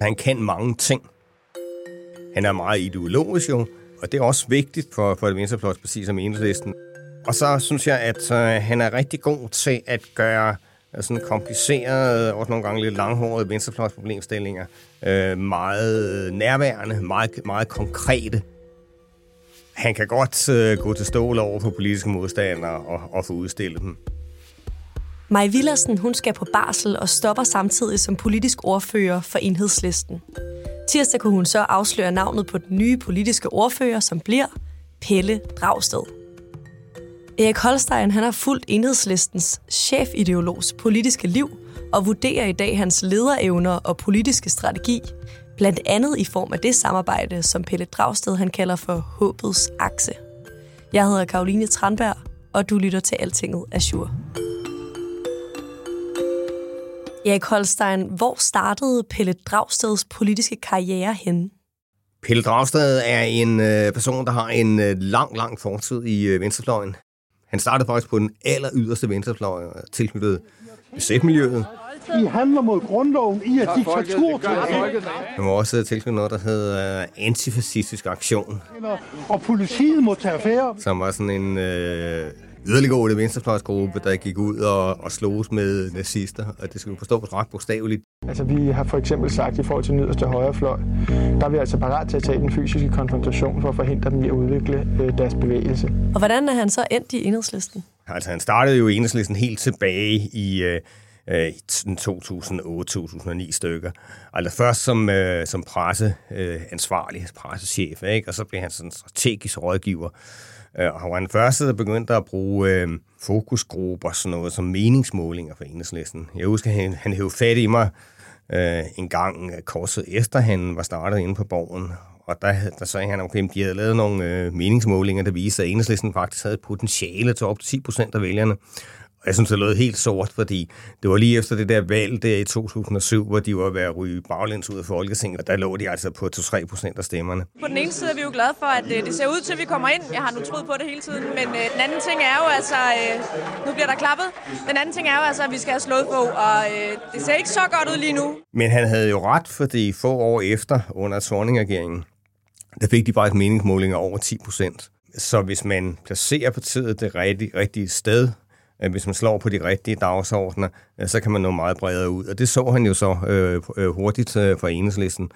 Han kan mange ting. Han er meget ideologisk jo, og det er også vigtigt for, for et venstrefløjsparti som enhedslisten. Og så synes jeg, at øh, han er rigtig god til at gøre øh, sådan komplicerede, også nogle gange lidt langhårede venstrefløjsproblemstillinger øh, meget nærværende, meget, meget konkrete. Han kan godt øh, gå til stål over for politiske modstandere og, og få udstillet dem. Maj Villersen hun skal på barsel og stopper samtidig som politisk ordfører for enhedslisten. Tirsdag kunne hun så afsløre navnet på den nye politiske ordfører, som bliver Pelle Dragsted. Erik Holstein han har fulgt enhedslistens chefideologs politiske liv og vurderer i dag hans lederevner og politiske strategi, blandt andet i form af det samarbejde, som Pelle Dragsted han kalder for håbets akse. Jeg hedder Karoline Tranberg, og du lytter til Altinget Azure. Erik Holstein, hvor startede Pelle Dragsteds politiske karriere henne? Pelle Dragsted er en øh, person, der har en øh, lang, lang fortid i øh, venstrefløjen. Han startede faktisk på den aller yderste venstrefløj, tilknyttet besætmiljøet. I handler mod grundloven, I er diktatur. Han var også tilknyttet noget, der hed antifascistisk aktion. Og politiet må tage affære. Som var sådan en øh, yderliggående venstrefløjsgruppe, der gik ud og, og sloges med nazister, og det skulle forstås ret bogstaveligt. Altså vi har for eksempel sagt i forhold til nederste højrefløj, der er vi altså parat til at tage den fysiske konfrontation for at forhindre dem i at udvikle øh, deres bevægelse. Og hvordan er han så endt i enhedslisten? Altså han startede jo i enhedslisten helt tilbage i... Øh, Øh, 2008-2009 stykker. Altså først som, øh, som presseansvarlig, øh, pressechef, ikke? og så blev han sådan strategisk rådgiver. Øh, og han var den første, der begyndte at bruge øh, fokusgrupper, sådan noget som meningsmålinger for enhedslisten. Jeg husker, han, han hævde fat i mig øh, en gang øh, korset efter han var startet inde på borgen, og der, der sagde han, okay, de havde lavet nogle øh, meningsmålinger, der viste, at enhedslisten faktisk havde potentiale til op til 10 procent af vælgerne. Jeg synes, det lød helt sort, fordi det var lige efter det der valg der i 2007, hvor de var ved at ryge baglæns ud af Folketinget, og der lå de altså på 2-3 procent af stemmerne. På den ene side er vi jo glade for, at øh, det ser ud til, at vi kommer ind. Jeg har nu troet på det hele tiden, men øh, den anden ting er jo altså, øh, nu bliver der klappet. Den anden ting er jo altså, at vi skal have slået på, og det ser ikke så godt ud lige nu. Men han havde jo ret, fordi få år efter, under Thorning-regeringen, der fik de faktisk meningsmålinger over 10 procent. Så hvis man placerer partiet det rigtige, rigtige sted, hvis man slår på de rigtige dagsordner, øh, så kan man nå meget bredere ud. Og det så han jo så øh, øh hurtigt øh, for enhedslisten.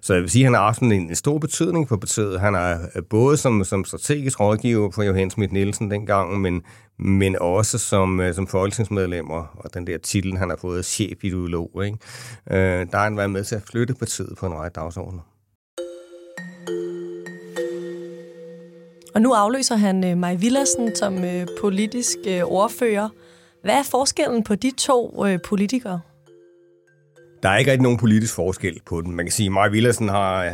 Så jeg vil sige, at han har haft en, en stor betydning for partiet. Han er øh, både som, som strategisk rådgiver for Johannes Schmidt Nielsen dengang, men, men også som, som folketingsmedlem, og den der titel, han har fået chefideolog. Ikke? Øh, der har han været med til at flytte partiet på en række dagsordner. Og nu afløser han øh, Maj Villersen som øh, politisk øh, ordfører. Hvad er forskellen på de to øh, politikere? Der er ikke rigtig nogen politisk forskel på dem. Man kan sige, at Maja Villersen har øh,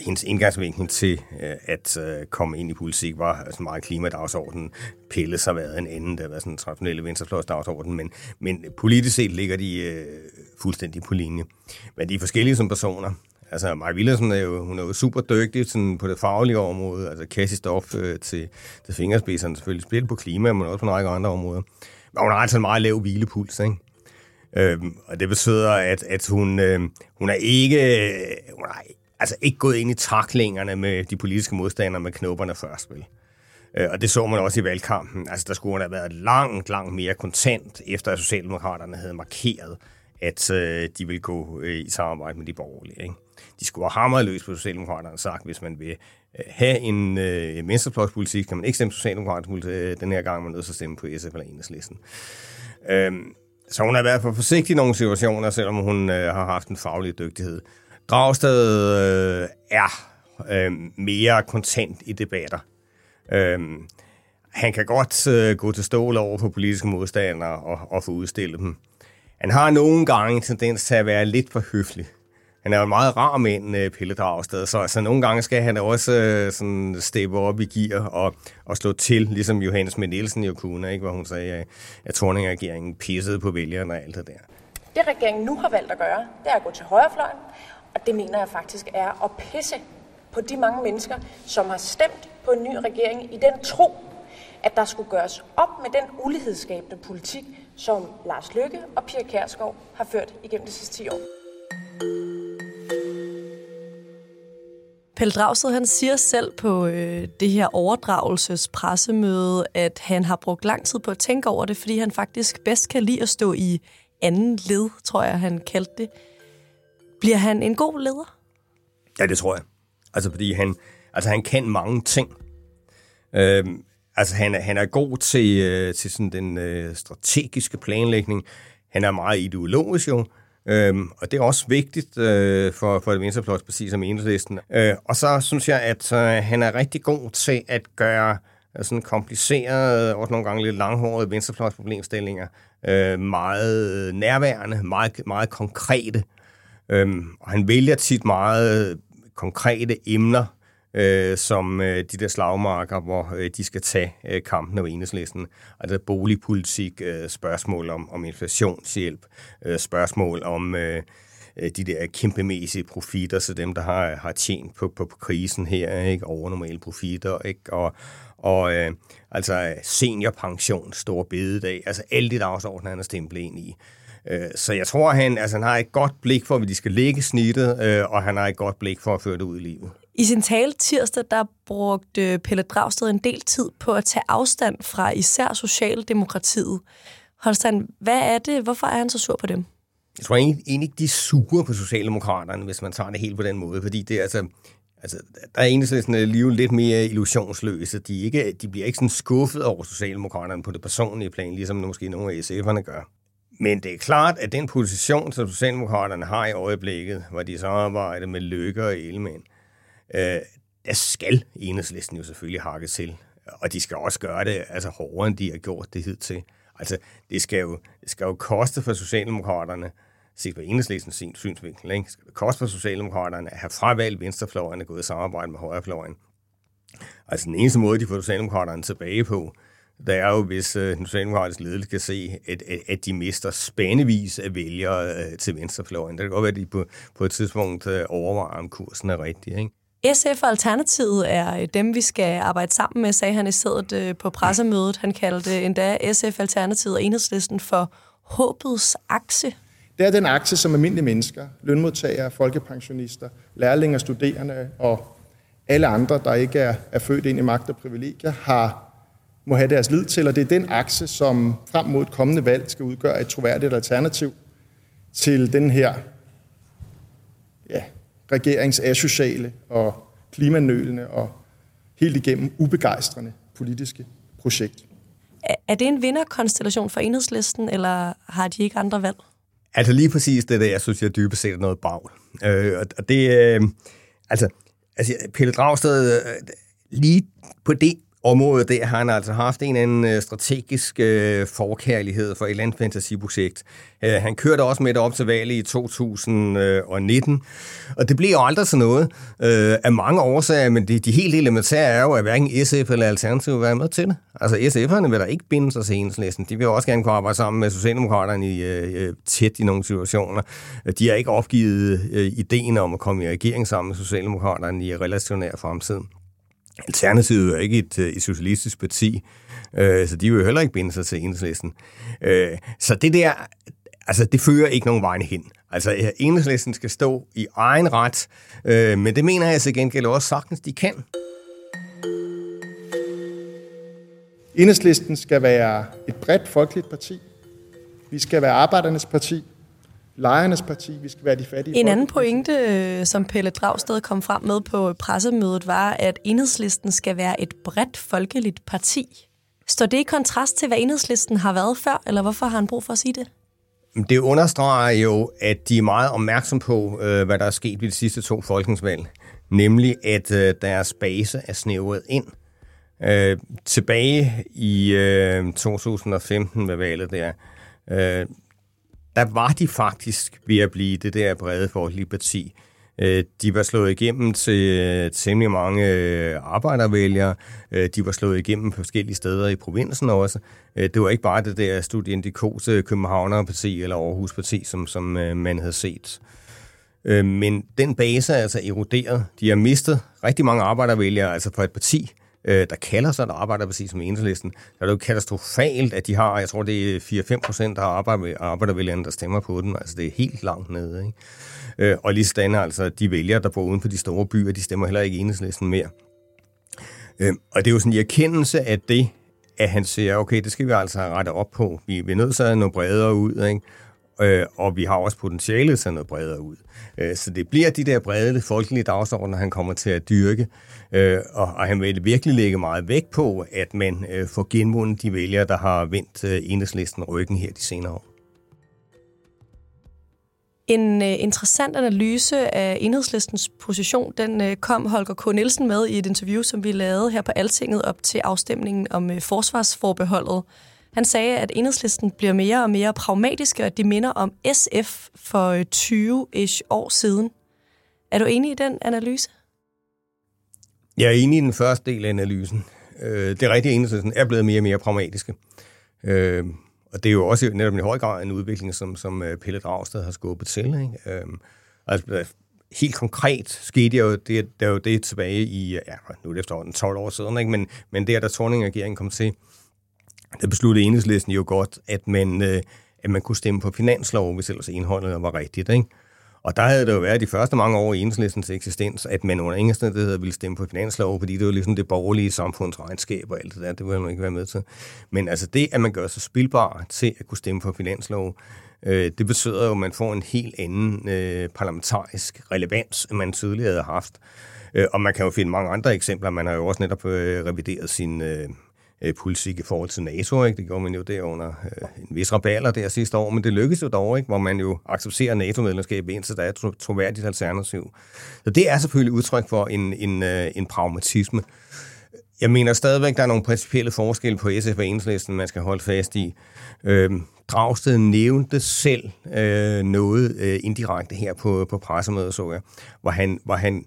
hendes indgangsvinkel til øh, at øh, komme ind i politik var altså meget klimadagsordenen. Pelle har været en anden, der var sådan en traditionelle venstrefløjsdagsorden, men, men politisk set ligger de øh, fuldstændig på linje. Men de er forskellige som personer. Altså, Maja Villersen er jo, hun er jo super dygtig sådan på det faglige område, altså Cassie Stoff øh, til, til fingerspidserne, selvfølgelig spil på klima, men også på en række andre områder. Men hun har altså en meget lav hvilepuls, ikke? Øhm, og det betyder, at, at hun, øh, hun er ikke øh, hun er, altså ikke gået ind i taklingerne med de politiske modstandere med knopperne først, vel? Øh, og det så man også i valgkampen. Altså, der skulle hun have været langt, langt mere kontant, efter at Socialdemokraterne havde markeret, at øh, de vil gå øh, i samarbejde med de borgerlige. Ikke? De skulle have hamret løs på Socialdemokraterne sagt, hvis man vil øh, have en øh, venstrefløjspolitik, kan man ikke stemme Socialdemokraterne øh, den her gang, man nødt til at stemme på SF eller Enhedslisten. Øhm, så hun har været for forsigtig i nogle situationer, selvom hun øh, har haft en faglig dygtighed. Dragsted øh, er øh, mere kontant i debatter. Øh, han kan godt øh, gå til stål over på politiske modstandere og, og få udstillet dem. Han har nogle gange en tendens til at være lidt for høflig. Han er jo en meget rar mand, øh, Pelle Dragsted, så altså, nogle gange skal han også øh, sådan steppe op i gear og, og slå til, ligesom Johannes med Nielsen jo kunne, ikke? hvor hun sagde, at Torning-regeringen pissede på vælgerne og alt det der. Det regeringen nu har valgt at gøre, det er at gå til højrefløjen, og det mener jeg faktisk er at pisse på de mange mennesker, som har stemt på en ny regering i den tro, at der skulle gøres op med den ulighedsskabende politik, som Lars Løkke og Pia Kærsgaard har ført igennem de sidste 10 år. Pelle Dragsted, han siger selv på øh, det her overdragelsespressemøde, at han har brugt lang tid på at tænke over det, fordi han faktisk bedst kan lide at stå i anden led, tror jeg, han kaldte det. Bliver han en god leder? Ja, det tror jeg. Altså, fordi han, altså, han kan mange ting. Øhm, altså, han, han er god til, øh, til sådan den øh, strategiske planlægning. Han er meget ideologisk jo, øhm, og det er også vigtigt øh, for, for et venstrefløjsparti som enhedslisten. Øh, og så synes jeg, at øh, han er rigtig god til at gøre øh, sådan komplicerede, og nogle gange lidt langhårede venstrefløjsproblemstillinger øh, meget øh, nærværende, meget, meget konkrete. Øhm, og han vælger tit meget øh, konkrete emner, øh, som øh, de der slagmarker, hvor øh, de skal tage øh, kampen af enhedslisten. Altså boligpolitik, øh, spørgsmål om, om inflationshjælp, øh, spørgsmål om øh, øh, de der kæmpemæssige profitter, så dem, der har, har tjent på, på, på krisen her, ikke? overnormale profitter, ikke? og, og øh, altså seniorpension, store bededag, altså alle de dagsordner, han er stemplet ind i. Øh, så jeg tror, han, altså, han har et godt blik for, hvor de skal lægge snittet, øh, og han har et godt blik for at føre det ud i livet. I sin tale tirsdag, der brugte Pelle Dragsted en del tid på at tage afstand fra især Socialdemokratiet. Holstein, hvad er det? Hvorfor er han så sur på dem? Jeg tror egentlig, ikke, de er sure på Socialdemokraterne, hvis man tager det helt på den måde, fordi det er altså... Altså, der er egentlig sådan liv lidt mere illusionsløse. De, ikke, de bliver ikke sådan skuffet over Socialdemokraterne på det personlige plan, ligesom måske nogle af SF'erne gør. Men det er klart, at den position, som Socialdemokraterne har i øjeblikket, hvor de samarbejder med Lykke og Ellemann, øh, der skal enhedslisten jo selvfølgelig hakke til. Og de skal også gøre det altså hårdere, end de har gjort det hidtil. Altså, det skal jo, det skal jo koste for Socialdemokraterne, set på enhedslistens synsvinkel, ikke? skal det koste for Socialdemokraterne at have fravalgt venstrefløjen og gået i samarbejde med højrefløjen. Altså, den eneste måde, de får Socialdemokraterne tilbage på, det er jo, hvis øh, den socialdemokratiske ledelse kan se, at, at, at de mister spændevis af vælgere øh, til venstrefløjen. Det kan godt være, at de på, på et tidspunkt øh, overvejer, om kursen er rigtig. Ikke? SF og Alternativet er øh, dem, vi skal arbejde sammen med, sagde han i stedet øh, på pressemødet. Han kaldte øh, endda SF, Alternativet og Enhedslisten for håbets akse. Det er den akse, som almindelige mennesker, lønmodtagere, folkepensionister, lærlinge, studerende og alle andre, der ikke er, er født ind i magt og privilegier, har må have deres lid til, og det er den akse, som frem mod et kommende valg skal udgøre et troværdigt alternativ til den her ja, regerings asociale og klimanølende og helt igennem ubegejstrende politiske projekt. Er det en vinderkonstellation for enhedslisten, eller har de ikke andre valg? Altså lige præcis det der, jeg synes, jeg dybest set er noget bagl. Øh, og det, øh, altså, altså, Pelle Dragsted, øh, lige på det område der har han altså haft en eller anden øh, strategisk øh, forkærlighed for et eller andet fantasiprojekt. Øh, han kørte også med det op til valget i 2019, og det blev jo aldrig sådan noget øh, af mange årsager, men de, de helt elementære er jo, at hverken SF eller Alternativ vil være med til det. Altså SF'erne vil da ikke binde sig til enhedslisten. De vil også gerne kunne arbejde sammen med Socialdemokraterne i, øh, øh, tæt i nogle situationer. De har ikke opgivet øh, ideen om at komme i regering sammen med Socialdemokraterne i relationær fremtid. Alternativet er ikke et, øh, et socialistisk parti, øh, så de vil jo heller ikke binde sig til enhedslisten. Øh, så det der, altså det fører ikke nogen vegne hen. Altså enhedslisten skal stå i egen ret, øh, men det mener jeg så gengæld også sagtens, de kan. Enhedslisten skal være et bredt folkeligt parti. Vi skal være arbejdernes parti lejernes parti, vi skal være de fattige. En anden pointe, øh, som Pelle Dragsted kom frem med på pressemødet, var, at enhedslisten skal være et bredt folkeligt parti. Står det i kontrast til, hvad enhedslisten har været før, eller hvorfor har han brug for at sige det? Det understreger jo, at de er meget opmærksom på, øh, hvad der er sket ved de sidste to folketingsvalg. Nemlig, at øh, deres base er snævret ind. Øh, tilbage i øh, 2015 ved valget der, øh, der var de faktisk ved at blive det der brede folkelige parti. Øh, de var slået igennem til øh, temmelig mange øh, arbejdervælgere. De var slået igennem på forskellige steder i provinsen også. Det var ikke bare det der studiendikose Københavnerparti eller Aarhusparti, som, som man havde set. Men den base er altså eroderet. De har mistet rigtig mange arbejdervælgere, altså for et parti, øh, der kalder sig der arbejder præcis som enhedslisten, der er det jo katastrofalt, at de har, jeg tror det er 4-5 procent af arbejdervælgerne, der stemmer på den. Altså det er helt langt nede. Ikke? Øh, og lige sådan altså, de vælgere, der bor uden for de store byer, de stemmer heller ikke enhedslisten mere. Øh, og det er jo sådan en erkendelse af det, at han siger, okay, det skal vi altså rette op på. Vi, vi er nødt til at nå bredere ud, ikke? Øh, og vi har også potentialet til noget bredere ud. Øh, så det bliver de der brede folkelige dagsordner, han kommer til at dyrke, øh, og, og han vil virkelig lægge meget vægt på, at man øh, får genvundet de vælgere, der har vendt øh, enhedslisten ryggen her de senere år. En øh, interessant analyse af enhedslistens position, den øh, kom Holger K. Nielsen med i et interview, som vi lavede her på Altinget op til afstemningen om øh, forsvarsforbeholdet. Han sagde, at enhedslisten bliver mere og mere pragmatiske, og at de minder om SF for øh, 20-ish år siden. Er du enig i den analyse? Jeg er enig i den første del af analysen. Øh, det er at enhedslisten er blevet mere og mere pragmatiske. Øh, og det er jo også netop i høj grad en udvikling, som, som Pelle Dragsted har skubbet til. Ikke? Øhm, altså, helt konkret skete jo det, der jo det tilbage i, ja, nu er det efterhånden 12 år siden, ikke? Men, men der, da Torning-regeringen kom til, der besluttede enhedslisten jo godt, at man, øh, at man kunne stemme på finanslov, hvis ellers indholdet var rigtigt. Ikke? Og der havde det jo været de første mange år i enhedslistens eksistens, at man under ingen omstændigheder ville stemme på finanslov, fordi det var ligesom det borgerlige samfundsregnskab og alt det der, det ville man ikke være med til. Men altså det, at man gør sig spilbar til at kunne stemme på finanslov, øh, det betyder jo, at man får en helt anden øh, parlamentarisk relevans, end man tidligere havde haft. Øh, og man kan jo finde mange andre eksempler. Man har jo også netop øh, revideret sin... Øh, øh, politik i forhold til NATO. Ikke? Det gjorde man jo der under øh, en vis raballer der sidste år, men det lykkedes jo dog, ikke? hvor man jo accepterer NATO-medlemskab, indtil der er et troværdigt alternativ. Så det er selvfølgelig udtryk for en, en, øh, en pragmatisme. Jeg mener stadigvæk, der er nogle principielle forskelle på SF og enhedslisten, man skal holde fast i. Øh, Dragsted nævnte selv øh, noget øh, indirekte her på, på pressemødet, så jeg, hvor han, hvor han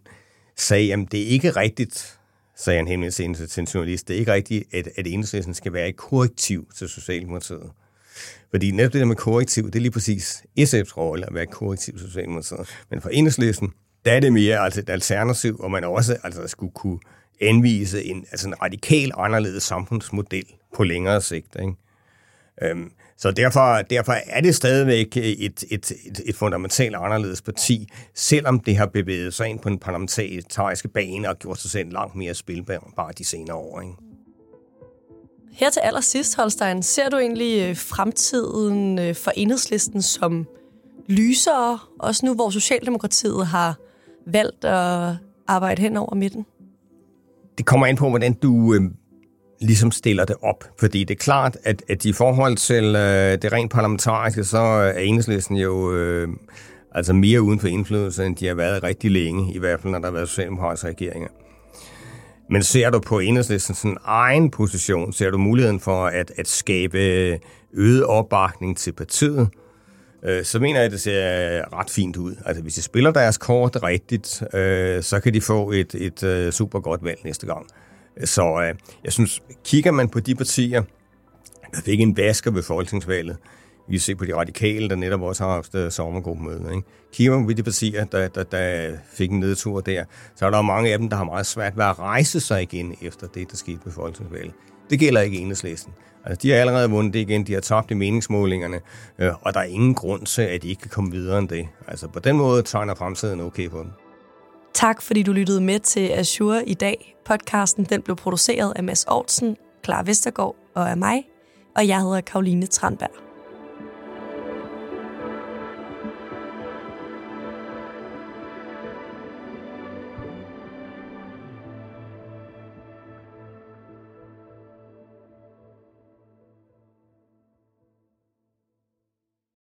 sagde, at det er ikke rigtigt, sagde han henvendt til en journalist, det er ikke rigtigt, at, at enhedslisten skal være et korrektiv til Socialdemokratiet. Fordi netop det der med korrektiv, det er lige præcis SF's rolle at være korrektiv til Socialdemokratiet. Men for enhedslisten, der er det mere altså et alternativ, og man også altså, skulle kunne anvise en, altså en radikal anderledes samfundsmodel på længere sigt. Ikke? Øhm, så derfor, derfor er det stadigvæk et, et, et, et fundamentalt anderledes parti, selvom det har bevæget sig ind på en parlamentariske bane og gjort sig selv langt mere spilbar de senere år. Ikke? Her til allersidst, Holstein, ser du egentlig øh, fremtiden øh, for enhedslisten som lysere, også nu hvor Socialdemokratiet har valgt at arbejde hen over midten? Det kommer ind på, hvordan du øh, ligesom stiller det op. Fordi det er klart, at, at i forhold til øh, det rent parlamentariske, så er enhedslisten jo øh, altså mere uden for indflydelse, end de har været rigtig længe, i hvert fald når der har været socialdemokratiske regeringer. Men ser du på enhedslistens egen position, ser du muligheden for at, at skabe øget opbakning til partiet, øh, så mener jeg, at det ser ret fint ud. Altså hvis de spiller deres kort rigtigt, øh, så kan de få et, et, øh, et super godt valg næste gang. Så øh, jeg synes, kigger man på de partier, der fik en vasker ved folketingsvalget, vi ser på de radikale, der netop også har haft øh, sommergruppemøde. Ikke? Kigger man på de partier, der, der, der fik en nedtur der, så er der mange af dem, der har meget svært ved at rejse sig igen efter det, der skete ved folketingsvalget. Det gælder ikke enhedslisten. Altså, de har allerede vundet det igen, de har tabt i meningsmålingerne, øh, og der er ingen grund til, at de ikke kan komme videre end det. Altså, på den måde tegner fremtiden okay på dem. Tak fordi du lyttede med til Azure i dag. Podcasten den blev produceret af Mads Aarhusen, Clara Vestergaard og af mig, og jeg hedder Karoline Tranberg.